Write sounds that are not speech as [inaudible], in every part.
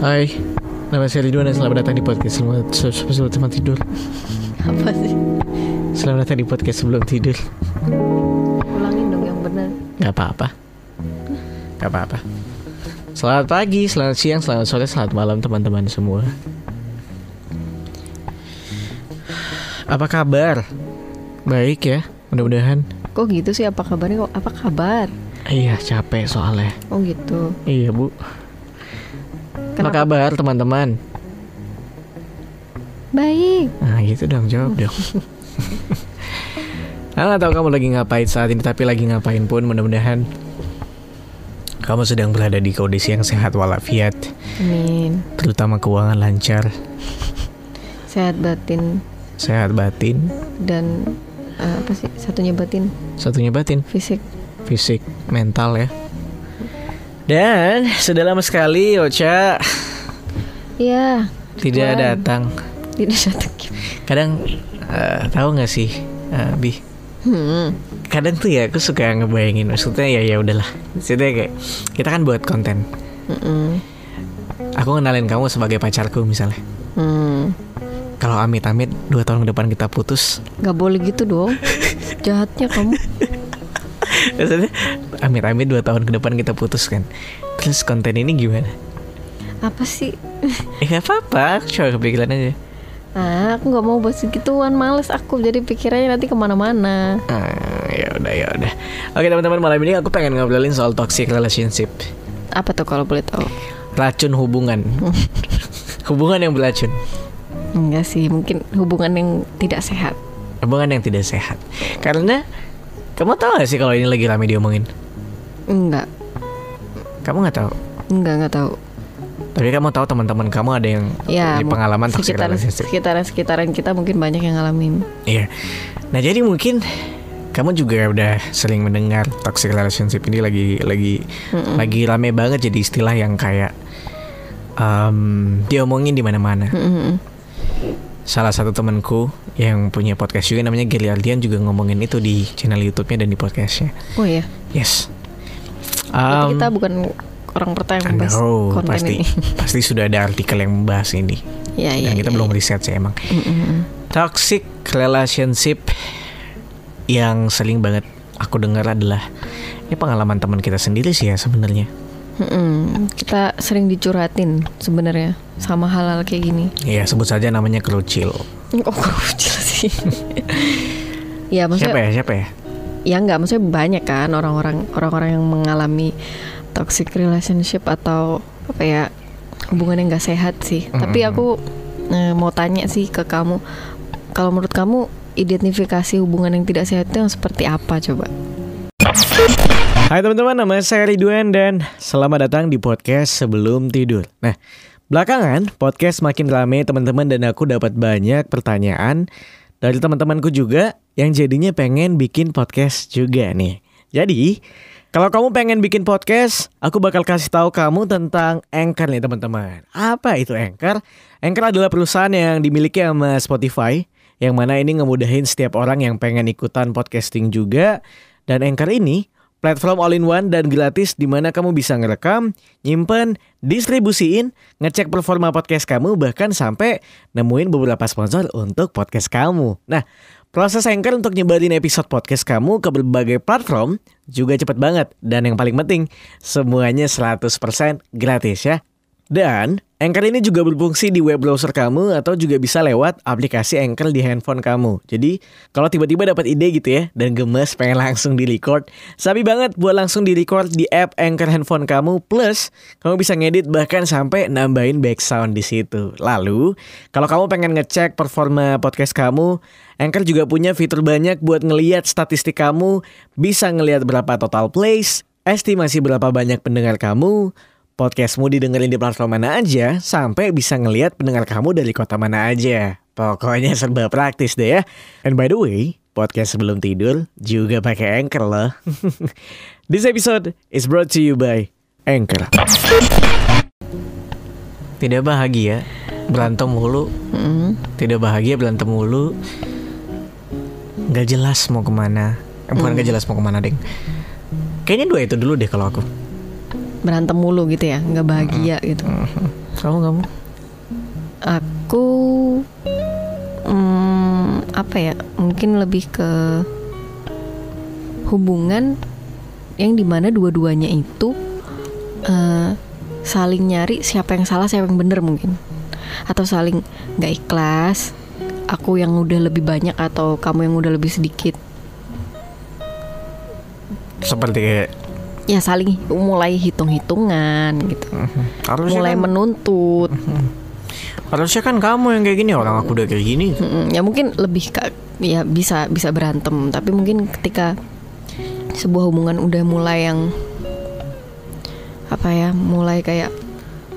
Hai, nama saya Ridwan dan selamat datang di podcast Selamat sebelum teman tidur. Apa sih? Selamat datang di podcast sebelum tidur. Ulangin dong yang benar. Gak apa-apa. Gak apa-apa. Selamat pagi, selamat siang, selamat sore, selamat malam teman-teman semua. Apa kabar? Baik ya, mudah-mudahan. Kok gitu sih? Apa kabarnya? Kok apa kabar? Iya, capek soalnya. Oh gitu. Iya, Bu. Apa Kenapa? kabar teman-teman? Baik. Nah gitu dong jawab dong [laughs] Aku tahu kamu lagi ngapain saat ini Tapi lagi ngapain pun mudah-mudahan Kamu sedang berada di kondisi yang sehat walafiat Amin. Terutama keuangan lancar Sehat batin Sehat batin dan eh, apa sih? Satunya batin, Satunya batin fisik. Fisik, mental ya Dan sudah lama sekali Ocha Iya. Tidak Tuan. datang Tidak datang. Kadang eh, Tahu gak sih eh, Bi Hmm. kadang tuh ya aku suka ngebayangin maksudnya ya ya udahlah maksudnya kayak kita kan buat konten Mm-mm. aku kenalin kamu sebagai pacarku misalnya Hmm. kalau amit-amit dua tahun ke depan kita putus Gak boleh gitu dong. [laughs] Jahatnya kamu. Maksudnya amit-amit dua tahun ke depan kita putus kan terus konten ini gimana Apa sih? eh gak apa-apa cuma kepikiran aja Ah, aku nggak mau bahas gituan, males aku. Jadi pikirannya nanti ke mana-mana. ah, ya udah ya udah oke teman-teman malam ini aku pengen ngobrolin soal toxic relationship Apa tuh kalau boleh tahu? racun hubungan [laughs] hubungan yang beracun Enggak sih, mungkin hubungan yang tidak sehat. hubungan yang tidak sehat karena kamu tahu gak sih kalau ini lagi rame diomongin Enggak, kamu nggak tahu enggak nggak tahu. tapi kamu tahu teman-teman kamu ada yang Ya, di pengalaman toxic sekitaran relationship sekitaran sekitaran kita mungkin banyak yang ngalamin. Iya. Nah jadi mungkin kamu juga udah sering mendengar toxic relationship ini lagi lagi lagi rame banget jadi istilah yang kayak um, diomongin di mana-mana. Mm-mm. Salah satu temanku yang punya podcast juga namanya Gary Ardian juga ngomongin itu di channel YouTube-nya dan di podcastnya. Oh iya, Yes. berarti Um, kita bukan orang pertama yang membahas no, konten pasti ini. [laughs] pasti sudah ada artikel yang membahas ini. ya ya. Dan kita ya, belum ya. riset sih emang. Mm-mm. Toxic relationship yang sering banget aku dengar adalah ini pengalaman teman kita sendiri sih ya sebenarnya. Mm-mm. Kita sering dicurhatin sebenarnya sama hal-hal kayak gini. Iya sebut saja namanya kerucil. Oh, kecil sih. [laughs] ya maksudnya Siapa ya siapa ya? ya nggak maksudnya banyak kan orang-orang orang-orang yang mengalami toxic relationship atau apa ya hubungan yang nggak sehat sih tapi aku eh, mau tanya sih ke kamu kalau menurut kamu identifikasi hubungan yang tidak sehat itu yang seperti apa coba Hai teman-teman, nama saya Ridwan dan selamat datang di podcast sebelum tidur. Nah, belakangan podcast makin rame teman-teman dan aku dapat banyak pertanyaan dari teman-temanku juga yang jadinya pengen bikin podcast juga nih. Jadi, kalau kamu pengen bikin podcast, aku bakal kasih tahu kamu tentang Anchor nih teman-teman. Apa itu Anchor? Anchor adalah perusahaan yang dimiliki sama Spotify, yang mana ini ngemudahin setiap orang yang pengen ikutan podcasting juga. Dan Anchor ini platform all-in-one dan gratis di mana kamu bisa ngerekam, nyimpen, distribusiin, ngecek performa podcast kamu bahkan sampai nemuin beberapa sponsor untuk podcast kamu. Nah, proses Anchor untuk nyebarin episode podcast kamu ke berbagai platform juga cepet banget dan yang paling penting semuanya 100% gratis ya. Dan Anchor ini juga berfungsi di web browser kamu atau juga bisa lewat aplikasi Anchor di handphone kamu. Jadi kalau tiba-tiba dapat ide gitu ya dan gemes pengen langsung di record, sabi banget buat langsung di record di app Anchor handphone kamu. Plus kamu bisa ngedit bahkan sampai nambahin background di situ. Lalu kalau kamu pengen ngecek performa podcast kamu, Anchor juga punya fitur banyak buat ngeliat statistik kamu, bisa ngeliat berapa total plays, estimasi berapa banyak pendengar kamu, podcastmu didengerin di platform mana aja, sampai bisa ngeliat pendengar kamu dari kota mana aja. Pokoknya serba praktis deh ya. And by the way, podcast sebelum tidur juga pakai Anchor loh. [laughs] This episode is brought to you by Anchor. Tidak bahagia, berantem mulu. Mm. Tidak bahagia, berantem mulu. Gak jelas mau ke mana. Eh, bukan gak jelas mau ke mana, Deng. Kayaknya dua itu dulu deh kalau aku. Berantem mulu gitu ya nggak bahagia gitu Kamu kamu? Aku hmm, apa ya? Mungkin lebih ke hubungan yang di mana dua-duanya itu eh, saling nyari siapa yang salah siapa yang bener mungkin atau saling nggak ikhlas aku yang udah lebih banyak atau kamu yang udah lebih sedikit Seperti ya saling mulai hitung-hitungan gitu. Harusnya mulai kan, menuntut. Harusnya kan kamu yang kayak gini orang aku udah kayak gini. Ya mungkin lebih ke ya bisa bisa berantem. Tapi mungkin ketika sebuah hubungan udah mulai yang apa ya mulai kayak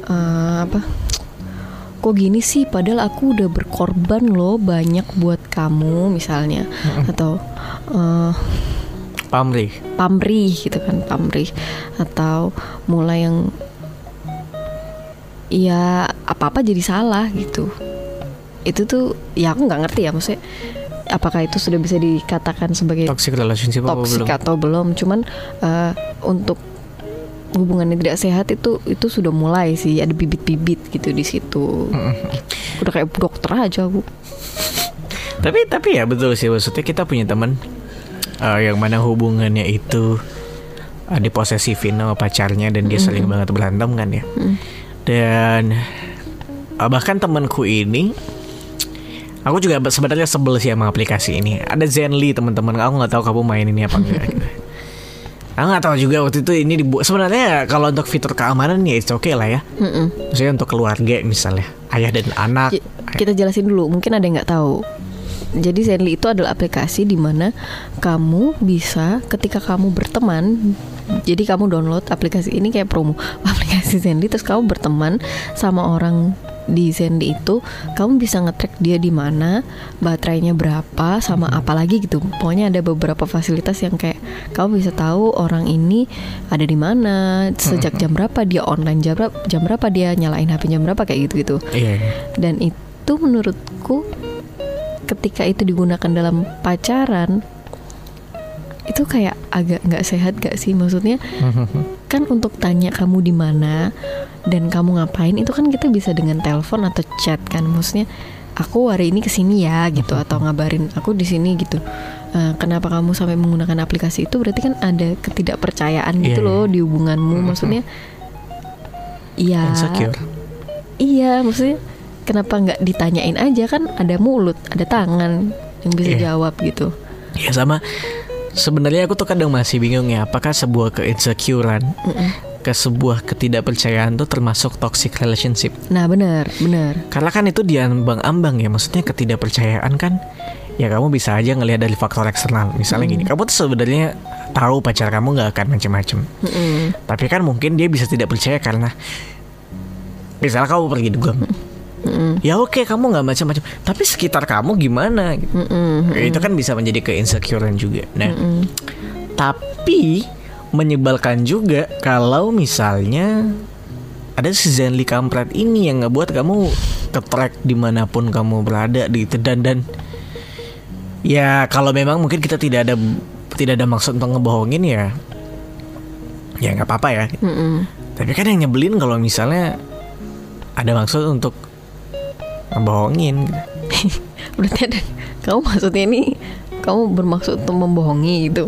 eh, apa kok gini sih? Padahal aku udah berkorban loh banyak buat kamu misalnya. Atau eh, Pamrih. pamrih gitu kan pamrih. Atau mulai yang ya apa apa jadi salah gitu. Itu tuh ya aku nggak ngerti ya maksudnya apakah itu sudah bisa dikatakan sebagai Toxic relationship toxic belum? atau belum. Cuman eh, untuk hubungan yang tidak sehat itu itu sudah mulai sih ada bibit-bibit gitu di situ. Udah kayak dokter aja bu. Tapi tapi ya betul sih maksudnya kita punya teman eh, yang mana hubungannya itu uh, diposesifin sama pacarnya dan dia sering banget berantem kan ya. Dan uh, bahkan temanku ini aku juga be- sebenarnya sebel sih sama aplikasi ini. Ada Zenly teman-teman. Aku nggak tahu kamu main ini apa enggak. gitu. [laughs] Aku nggak tahu juga waktu itu ini dibuat sebenarnya kalau untuk fitur keamanan ya it's okay lah ya. Mm-mm. Maksudnya untuk keluarga misalnya ayah dan anak. Kita jelasin dulu mungkin ada yang nggak tahu jadi Zenly itu adalah aplikasi di mana kamu bisa ketika kamu berteman jadi kamu download aplikasi ini kayak promo [laughs] aplikasi Zenly terus kamu berteman sama orang di Zenly itu kamu bisa nge-track dia di mana baterainya berapa sama apa lagi gitu. Pokoknya ada beberapa fasilitas yang kayak kamu bisa tahu orang ini ada di mana sejak jam berapa dia online jam berapa jam berapa dia nyalain HP jam berapa kayak gitu gitu Iya. dan itu menurutku ketika itu digunakan dalam pacaran itu kayak agak nggak sehat gak sih? Maksudnya [laughs] kan untuk tanya kamu di mana dan kamu ngapain itu kan kita bisa dengan telepon atau chat kan? Maksudnya aku hari ini ke sini ya gitu atau [laughs] ngabarin aku di sini gitu. Eh, kenapa kamu sampai menggunakan aplikasi itu? Berarti kan ada ketidakpercayaan gitu Iya, loh iya. di hubunganmu. [laughs] Maksudnya iya. Iya, maksudnya kenapa nggak ditanyain aja kan ada mulut, ada tangan yang bisa Iya. jawab gitu. Ya sama sebenarnya aku tuh kadang masih bingung ya apakah sebuah keinsecurean ke sebuah ketidakpercayaan tuh termasuk toxic relationship. Nah benar, benar. Karena kan itu diambang-ambang ya maksudnya ketidakpercayaan kan ya kamu bisa aja ngelihat dari faktor eksternal. Misalnya gini, kamu tuh sebenarnya tahu pacar kamu nggak akan macem-macem. Mm-mm. Tapi kan mungkin dia bisa tidak percaya karena misalnya kamu pergi dugem. Mm-mm. Ya oke kamu nggak macam-macam, tapi sekitar kamu gimana? gitu. Mm-mm. Itu kan bisa menjadi keinsecurean juga. Nah, Mm-mm. tapi menyebalkan juga kalau misalnya ada si Zenly kampret ini yang ngebuat kamu ke track di mana pun kamu berada gitu dan dan ya kalau memang mungkin kita tidak ada tidak ada maksud untuk ngebohongin ya ya nggak apa-apa ya Mm-mm. tapi kan yang nyebelin kalau misalnya ada maksud untuk ngebohongin gitu. [laughs] Berarti ada kamu maksudnya ini kamu bermaksud untuk membohongi gitu.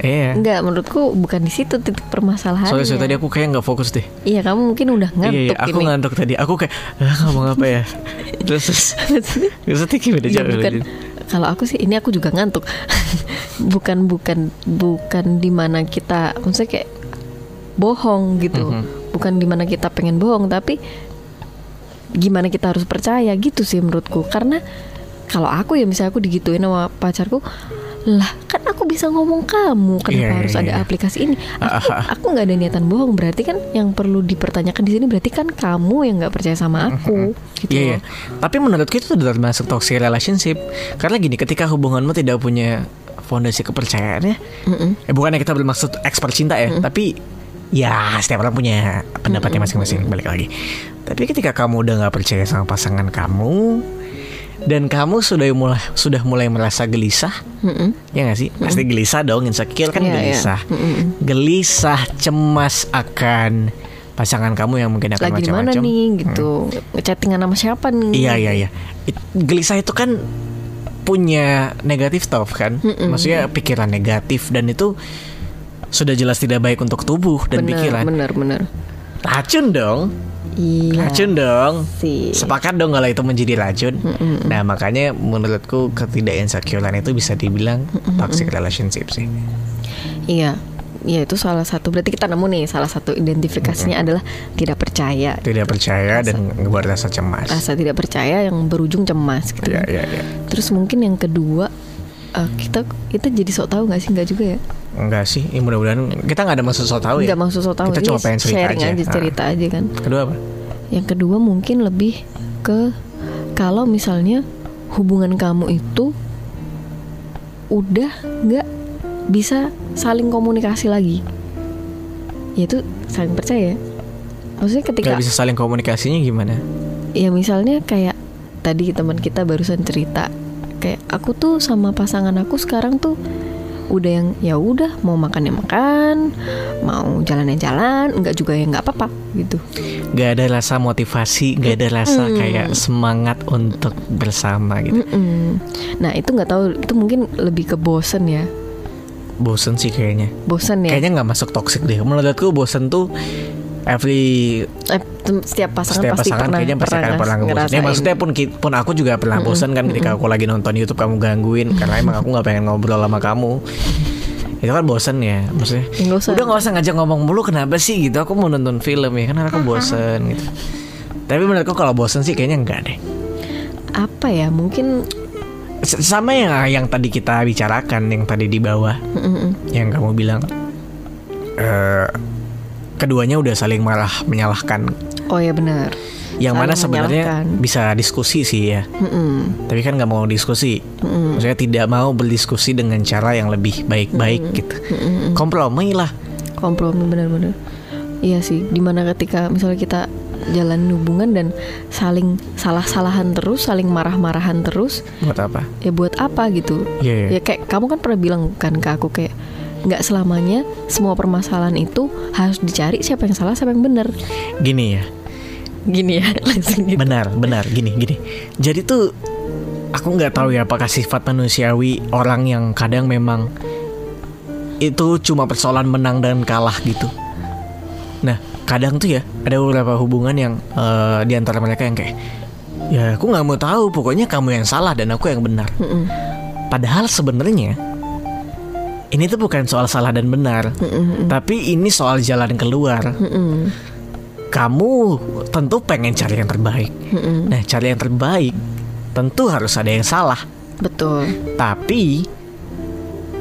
Iya. Enggak, menurutku bukan di situ titik permasalahannya. Soalnya tadi aku kayak nggak fokus deh. Iya, kamu mungkin udah ngantuk iya, iya, aku ini. ngantuk tadi. Aku kayak ah, ngomong apa ya? [laughs] terus terus tadi gimana Iya, jawab bukan kalau aku sih ini aku juga ngantuk. [laughs] bukan bukan bukan di mana kita maksudnya kayak bohong gitu. Mhm. Bukan di mana kita pengen bohong, tapi gimana kita harus percaya gitu sih menurutku. Karena kalau aku ya misalnya aku digituin sama pacarku, lah kan aku bisa ngomong kamu kenapa Iya, harus iya, ada iya. aplikasi ini Ah, aku ah, ah. aku nggak ada niatan bohong berarti kan yang perlu dipertanyakan di sini berarti kan kamu yang nggak percaya sama aku gitu Iya, iya. loh. Tapi menurutku itu udah termasuk toxic relationship. Karena gini, ketika hubunganmu tidak punya fondasi kepercayaannya, Mm-mm. eh bukannya kita bermaksud expert cinta ya, tapi ya setiap orang punya pendapatnya masing-masing balik lagi. Tapi ketika kamu udah nggak percaya sama pasangan kamu dan kamu sudah mulai sudah mulai merasa gelisah, Mm-mm. ya nggak sih? Pasti gelisah dong, insecure kan Iya, iya. gelisah. Mm-mm. Gelisah, cemas akan pasangan kamu yang mungkin akan macam-macam. nih gitu ngechattingan sama siapa nih Iya iya iya. It- gelisah itu kan punya negatif thought kan, maksudnya pikiran negatif dan itu sudah jelas tidak baik untuk tubuh dan bener pikiran. bener bener Racun dong, iya racun dong. sih Sepakat dong kalau itu menjadi racun. Nah makanya menurutku ketidak insecurean itu bisa dibilang toxic relationship sih. iya Iya itu salah satu berarti kita nemu nih salah satu identifikasinya adalah tidak percaya Tidak percaya dan ngebuat rasa cemas. rasa tidak percaya yang berujung cemas gitu Iya kan. iya iya. terus mungkin yang kedua eh, kita kita jadi sok tahu nggak sih nggak juga ya Enggak sih, ya mudah-mudahan kita nggak ada maksud so tau ya. nggak maksud sok tahu Kita cuma Iya, pengen cerita sharing aja. aja, Ah. cerita aja kan Kedua apa? yang kedua mungkin lebih ke kalau misalnya hubungan kamu itu udah nggak bisa saling komunikasi lagi yaitu saling percaya maksudnya ketika Gak bisa saling komunikasinya gimana? ya misalnya kayak tadi teman kita barusan cerita kayak aku tuh sama pasangan aku sekarang tuh udah yang ya udah mau makan ya makan mau jalan ya jalan enggak juga ya nggak apa-apa gitu Gak ada rasa motivasi, gak ada rasa kayak semangat untuk bersama gitu. Mm-mm. nah itu nggak tahu itu mungkin lebih ke bosen ya Bosen sih kayaknya. bosen ya Kayaknya nggak masuk toxic deh. Menurutku bosen tuh every Eh, setiap pasangan setiap pasti pasangan pernah kayaknya pasti akan ngeras- pernah ngebosen. Ya ngerasain. maksudnya pun pun aku juga pernah bosen kan ketika aku lagi nonton YouTube kamu gangguin karena emang aku nggak pengen ngobrol sama kamu. Itu kan bosen ya maksudnya. Ya, nggak usah. Udah nggak usah ngajak ngomong mulu kenapa sih gitu. Aku mau nonton film ya kan aku bosen gitu. Tapi menurutku kalau bosen sih kayaknya enggak deh. apa ya mungkin S- Sama yang yang tadi kita bicarakan yang tadi di bawah mm-mm. yang kamu bilang eh keduanya udah saling marah menyalahkan. oh ya benar Yang Saling mana sebenarnya bisa diskusi sih ya. Mm-mm. Tapi kan nggak mau diskusi. Mm-mm. Maksudnya tidak mau berdiskusi dengan cara yang lebih baik-baik gitu. Kompromi lah. kompromi benar-benar iya sih di mana ketika misalnya kita jalan hubungan dan saling salah-salahan terus saling marah-marahan terus Buat apa? ya buat apa gitu Iya, iya. ya kayak kamu kan pernah bilang kan ke aku kayak nggak selamanya semua permasalahan itu harus dicari siapa yang salah siapa yang benar Gini ya. gini ya [laughs] langsung gitu Benar, benar. Gini, gini. Jadi tuh aku nggak tahu ya apakah sifat manusiawi orang yang kadang memang itu cuma persoalan menang dan kalah gitu. Nah, kadang tuh ya ada beberapa hubungan yang eh, di antara mereka yang kayak ya aku nggak mau tahu, pokoknya kamu yang salah dan aku yang benar. Mm-mm. Padahal sebenarnya ini tuh bukan soal salah dan benar, Mm-mm. tapi ini soal jalan keluar. Mm-mm. Kamu tentu pengen cari yang terbaik. Mm-mm. Nah, cari yang terbaik tentu harus ada yang salah. betul Tapi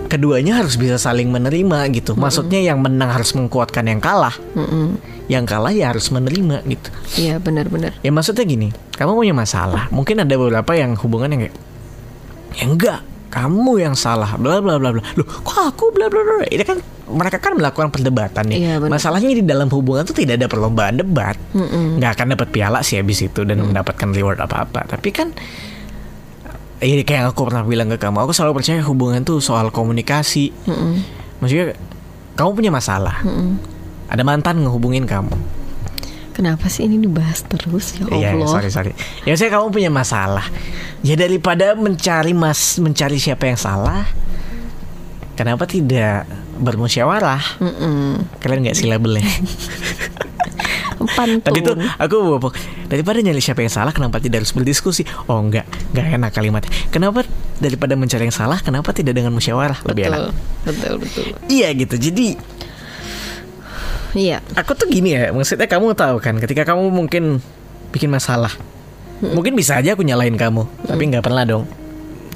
keduanya harus bisa saling menerima gitu. Maksudnya yang menang harus mengkuatkan yang kalah, Mm-mm. yang kalah ya harus menerima gitu. iya benar-benar Ya maksudnya gini, kamu punya masalah. Mungkin ada beberapa yang hubungan yang kayak ya enggak, kamu yang salah, bla bla bla bla. Loh, kok aku bla bla bla. Ini kan mereka kan melakukan perdebatan nih. Benar. Masalahnya di dalam hubungan tuh tidak ada perlombaan debat. Nggak akan dapat piala sih habis itu dan mendapatkan reward apa-apa. Tapi kan Iya kayak yang aku pernah bilang ke kamu, aku selalu percaya hubungan tuh soal komunikasi. Mm-mm. Maksudnya kamu punya masalah, Mm-mm. ada mantan ngehubungin kamu. Kenapa sih ini dibahas terus ya Iya, Allah sorry sorry. Ya saya kamu punya masalah. Ya daripada mencari mas mencari siapa yang salah, kenapa tidak bermusyawarah? Mm-mm. Kalian nggak sih labelnya? pantun Tadi tuh aku bawa daripada nyari siapa yang salah, kenapa tidak harus berdiskusi? Oh enggak, enggak enak kalimatnya. Kenapa daripada mencari yang salah, kenapa tidak dengan musyawarah lebih enak? betul betul betul Iya gitu. Jadi iya aku tuh gini ya, maksudnya kamu tahu kan, ketika kamu mungkin bikin masalah, mungkin bisa aja aku nyalain kamu, tapi nggak pernah dong.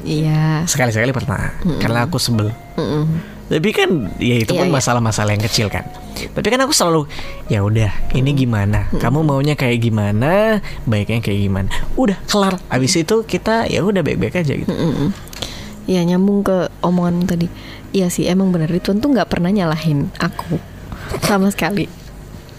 iya Sekali-sekali pernah, karena aku sebel. Mm-mm. Tapi kan ya itu Iya, pun iya. masalah-masalah yang kecil kan. Tapi kan aku selalu ya udah ini gimana? Kamu maunya kayak gimana? Baiknya kayak gimana? Udah kelar. Abis itu kita ya udah baik-baik aja gitu. Iya nyambung ke omongan tadi. Iya sih emang bener Ridwan tuh nggak pernah nyalahin aku sama sekali.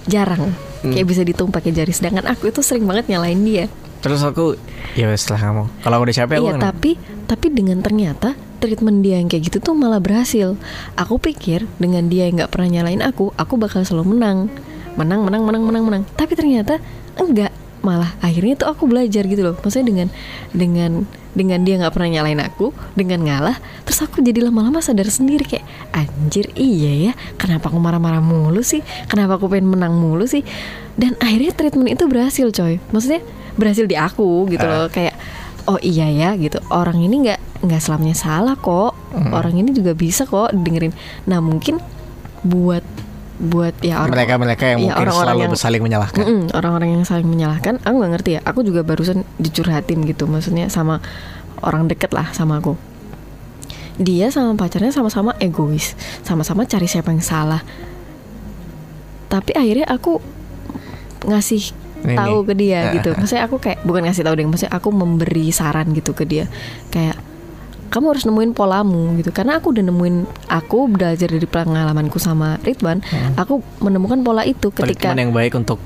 Jarang. Kayak bisa dihitung pakai jari. Sedangkan aku itu sering banget nyalahin dia. Terus aku ya setelah kamu. Kalau udah capek aku iya kan. tapi tapi dengan ternyata treatment dia yang kayak gitu tuh malah berhasil. Aku pikir dengan dia yang nggak pernah nyalain aku, aku bakal selalu menang. menang menang menang menang menang tapi ternyata enggak malah akhirnya tuh aku belajar gitu loh. Maksudnya dengan dengan dengan dia nggak pernah nyalain aku dengan ngalah terus aku jadi lama-lama sadar sendiri kayak anjir iya ya kenapa aku marah-marah mulu sih? Kenapa aku pengen menang mulu sih? Dan akhirnya treatment itu berhasil coy. Maksudnya berhasil di aku gitu loh kayak oh iya ya gitu. Orang ini nggak nggak selamanya salah kok. Orang ini juga bisa kok dengerin. Nah mungkin buat buat ya orang Mereka-mereka yang ya, mungkin orang-orang selalu yang- saling menyalahkan. Orang-orang yang saling menyalahkan. Aku nggak ngerti ya. Aku juga barusan dicurhatin gitu. Maksudnya sama orang deket lah sama aku. Dia sama pacarnya sama-sama egois. Sama-sama cari siapa yang salah. Tapi akhirnya aku ngasih Ini. tahu ke dia Ah, gitu. ah, ah. maksudnya aku kayak bukan ngasih tahu deh. Maksudnya aku memberi saran gitu ke dia. Kayak kamu harus nemuin polamu gitu karena aku udah nemuin aku belajar dari pengalamanku sama Ridwan aku menemukan pola itu ketika yang baik untuk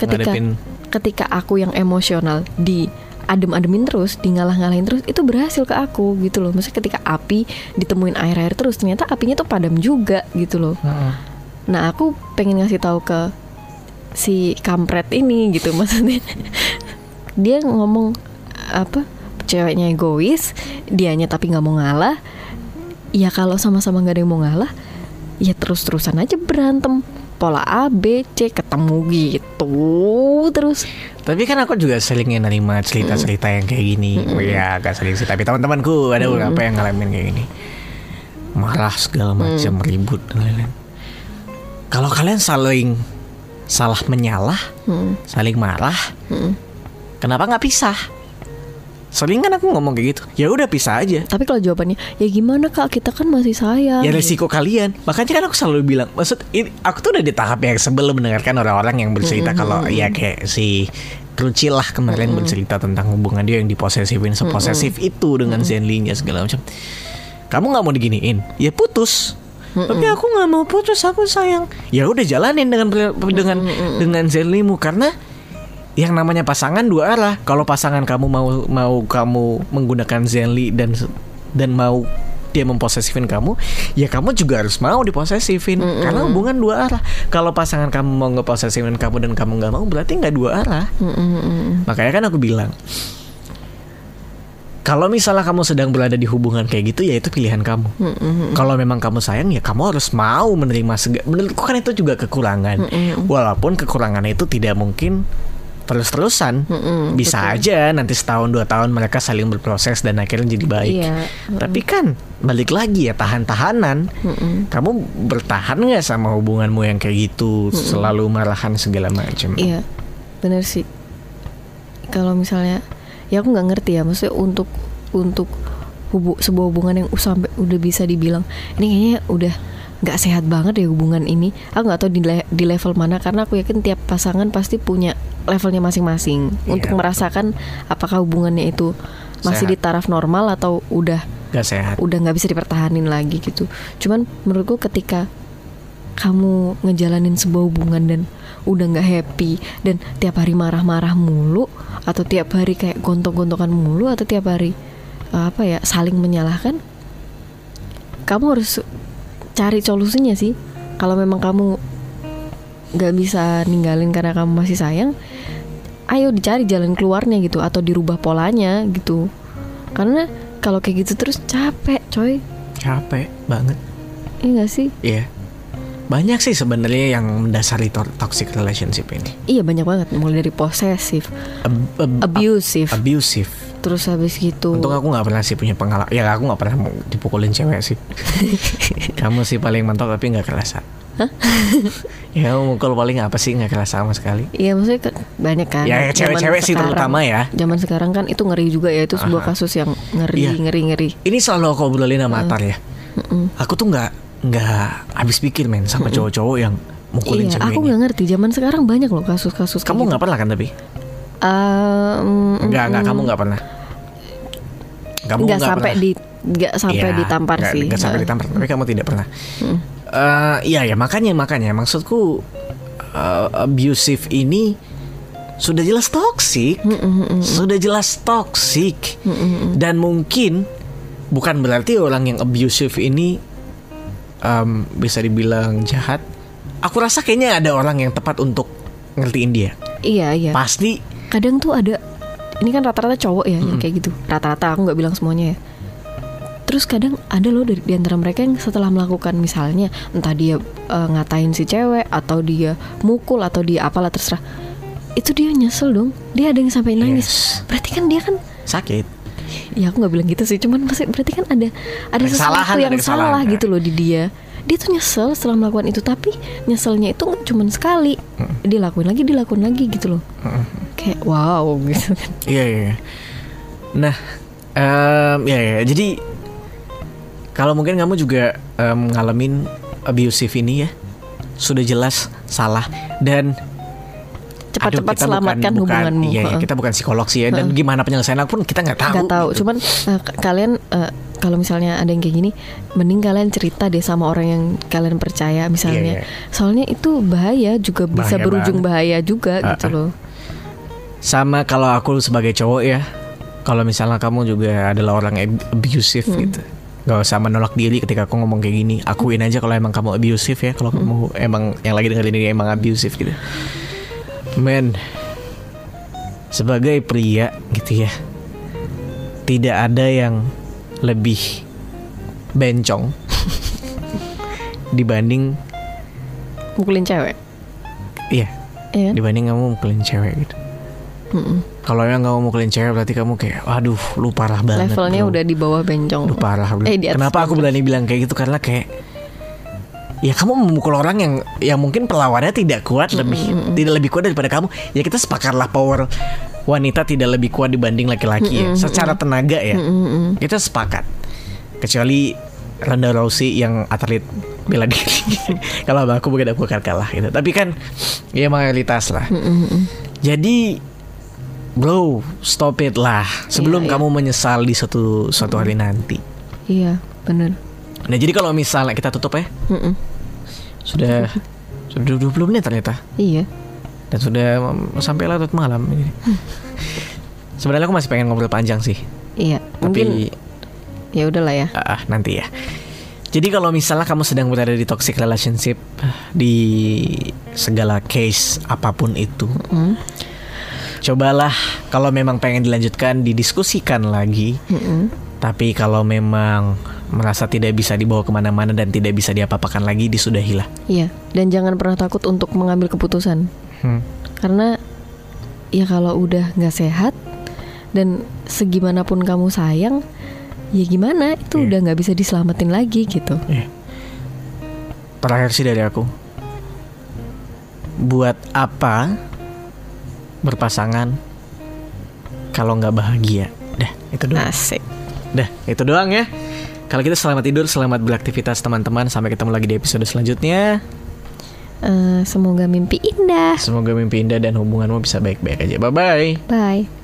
ketika ngadepin ketika aku yang emosional di adem-ademin terus, di ngalah-ngalahin terus itu berhasil ke aku gitu loh. Maksudnya ketika api ditemuin air-air terus ternyata apinya tuh padam juga gitu loh. Heeh. Nah, aku pengen ngasih tahu ke si kampret ini gitu [laughs] maksudnya. Dia ngomong apa? Ceweknya egois, dianya tapi nggak mau ngalah. Ya kalau sama-sama nggak ada yang mau ngalah, ya terus-terusan aja berantem. Pola A, B, C ketemu gitu terus. Tapi kan aku juga sering nerima cerita-cerita yang kayak gini. Oh ya agak sering sih. Tapi teman-temanku ada beberapa yang ngalamin kayak gini. Marah segala macam, ribut dan lain-lain. Kalau kalian saling salah menyalah, Hmm, saling marah, hmm. kenapa nggak pisah? Sering kan aku ngomong kayak gitu. Ya udah pisah aja. Tapi kalau jawabannya, ya gimana kak kita kan masih sayang. Ya resiko kalian. Makanya kan aku selalu bilang, maksud ini, aku tuh udah di tahap yang sebelum mendengarkan orang-orang yang bercerita kalau ya kayak si Krucil lah kemarin bercerita tentang hubungan dia yang diposesifin seposesif itu dengan Zenly-nya segala macam. Kamu nggak mau diginiin, ya putus. Tapi aku nggak mau putus, aku sayang. Ya udah jalanin dengan dengan dengan Zenly-mu karena yang namanya pasangan dua arah. Kalau pasangan kamu mau mau kamu menggunakan Zenly dan dan mau dia memposesifin kamu, ya kamu juga harus mau diposesifin karena hubungan dua arah. Kalau pasangan kamu mau ngeposesifin kamu dan kamu nggak mau, berarti nggak dua arah. Mm, mm, mm. Makanya kan aku bilang, kalau misalnya kamu sedang berada di hubungan kayak gitu, ya itu pilihan kamu. Mm, mm, Kalau memang kamu sayang, ya kamu harus mau menerima segala. Menurutku kan itu juga kekurangan. Walaupun kekurangannya itu tidak mungkin terus-terusan. mm, Bisa aja nanti setahun dua tahun mereka saling berproses dan akhirnya jadi baik. Iya. Tapi kan balik lagi ya tahan-tahanan. Mm-mm. Kamu bertahan nggak sama hubunganmu yang kayak gitu, selalu marahan segala macam. Iya, bener sih. Kalau misalnya, ya aku nggak ngerti ya, maksudnya untuk untuk hubu, sebuah hubungan yang sampai udah bisa dibilang ini kayaknya udah nggak sehat banget ya hubungan ini. Aku nggak tahu di, le- di level mana karena aku yakin tiap pasangan pasti punya levelnya masing-masing Iya, untuk merasakan apakah hubungannya itu masih Sehat. di taraf normal atau udah Gak sehat. udah nggak bisa dipertahanin lagi gitu. Cuman menurutku ketika kamu ngejalanin sebuah hubungan dan udah nggak happy dan tiap hari marah-marah mulu atau tiap hari kayak gontok-gontokan mulu atau tiap hari eh, apa ya saling menyalahkan, kamu harus cari solusinya sih. Kalau memang kamu nggak bisa ninggalin karena kamu masih sayang, ayo dicari jalan keluarnya gitu atau dirubah polanya gitu. Karena kalau kayak gitu terus capek, coy. Capek banget. Iya gak sih? Iya. Banyak sih sebenarnya yang mendasari to- toxic relationship ini. Iya banyak banget mulai dari posesif, Ab- ab- abusive, abusive. terus habis gitu. Untung aku nggak pernah sih punya pengalaman. Ya aku nggak pernah dipukulin cewek sih. [laughs] Kamu sih paling mentok tapi nggak kerasa. [laughs] ya mukul paling apa sih nggak kerasa sama sekali. Iya maksudnya banyak kan. Ya, cewek-cewek sih terutama ya. Zaman sekarang kan itu ngeri juga ya itu sebuah Aha. kasus yang ngeri Iya. ngeri ngeri. Ini selalu aku obrolin sama Atar ya. Aku tuh nggak nggak habis pikir men sama cowok-cowok yang mukulin Iya, aku nggak ngerti. Zaman sekarang banyak loh kasus-kasus. Kamu nggak pernah kan tapi? nggak Nggak nggak kamu nggak pernah. Kamu nggak sampai pernah. di nggak sampai Iya, ditampar nggak- sih. nggak sampai Heeh. ditampar, tapi kamu tidak pernah. Mm. Eh, iya ya makanya makanya maksudku eh, abusive ini sudah jelas toksik, sudah jelas toksik, dan mungkin bukan berarti orang yang abusive ini em, bisa dibilang jahat, aku rasa kayaknya ada orang yang tepat untuk ngertiin dia. Iya iya. Pasti Kadang tuh ada ini kan rata-rata cowok ya yang kayak gitu. Rata-rata aku nggak bilang semuanya ya. Terus kadang ada loh dari di antara mereka yang setelah melakukan misalnya entah dia eh, ngatain si cewek atau dia mukul atau dia apalah terserah. Itu dia nyesel dong. Dia ada yang sampai nangis. Yes. Berarti kan dia kan sakit. ya aku nggak bilang gitu sih cuman masih berarti kan ada ada Ada sesuatu kesalahan, yang ada kesalahan, salah ya. gitu loh di dia dia tuh nyesel setelah melakukan itu tapi nyeselnya itu cuman sekali dilakuin lagi dilakuin lagi gitu loh kayak wow gitu kan Iya iya. iya. Nah, em, ya ya. Jadi kalau mungkin kamu juga em, ngalamin abusive ini ya, sudah jelas salah dan cepat-cepat selamatkan bukan, hubunganmu Iya, iya, kita bukan psikolog sih ya. Dan gimana penyelesaian pun kita nggak tahu. nggak tahu gitu. cuman k- kalian eh, kalau misalnya ada yang kayak gini mending kalian cerita deh sama orang yang kalian percaya misalnya Iya, iya. soalnya itu bahaya juga bisa Bahaya berujung banget. bahaya juga Ah, gitu loh Sama kalau aku sebagai cowok ya, kalau misalnya kamu juga adalah orang ab- abusive Hmm. gitu. Gak usah menolak diri ketika aku ngomong kayak gini Akuin aja kalau emang kamu abusive ya Kalau Hmm. kamu emang yang lagi dengerin ini emang abusive gitu Men Sebagai pria gitu ya Tidak ada yang lebih bencong [laughs] Dibanding mukulin cewek Iya kan? Dibanding kamu mukulin cewek gitu Mm-mm. Kalau yang kamu mukulin cewek berarti kamu kayak Waduh lu parah banget levelnya bro. udah di bawah bencong Lu parah bro. Eh, di atas Kenapa aku bencong. berani bilang kayak gitu Karena kayak Ya kamu memukul orang yang yang mungkin perlawannya tidak kuat lebih tidak lebih kuat daripada kamu. Ya kita sepakatlah power wanita tidak lebih kuat dibanding laki-laki ya. Secara tenaga ya. Mm-mm. Kita sepakat. Kecuali Ronda Rousey yang atlet bela diri. [laughs] Kalau aku mungkin aku akan kalah gitu. Tapi kan ya mayoritas lah. Mm-mm. Jadi bro, stop it lah. Sebelum Iya, iya. kamu menyesal di suatu suatu hari nanti. Iya, bener. Nah, jadi kalau misalnya kita tutup ya, Mm-mm. sudah sudah 20 menit ternyata Iya. dan sudah mm, sampai larut malam ini. Sebenarnya aku masih pengen ngobrol panjang sih, Iya. tapi Mungkin ya udahlah ya. ah, nanti ya. Jadi kalau misalnya kamu sedang berada di toxic relationship di segala case apa pun itu, Mm. Cobalah kalau memang pengen dilanjutkan didiskusikan lagi. Mm-mm. Tapi kalau memang merasa tidak bisa dibawa ke mana-mana dan tidak bisa diapa-apakan lagi, disudahilah. Iya. Dan jangan pernah takut untuk mengambil keputusan. Hmm. Karena ya kalau udah nggak sehat dan segimanapun kamu sayang, ya gimana itu Iya. udah nggak bisa diselamatin lagi gitu. Iya. Terakhir sih dari aku. Buat apa berpasangan kalau nggak bahagia? Dah, itu doang. Asik. Dah, itu doang ya. Kalau gitu selamat tidur, selamat beraktivitas teman-teman. Sampai ketemu lagi di episode selanjutnya. Eh, semoga mimpi indah. Semoga mimpi indah dan hubunganmu bisa baik-baik aja. Bye-bye. Bye.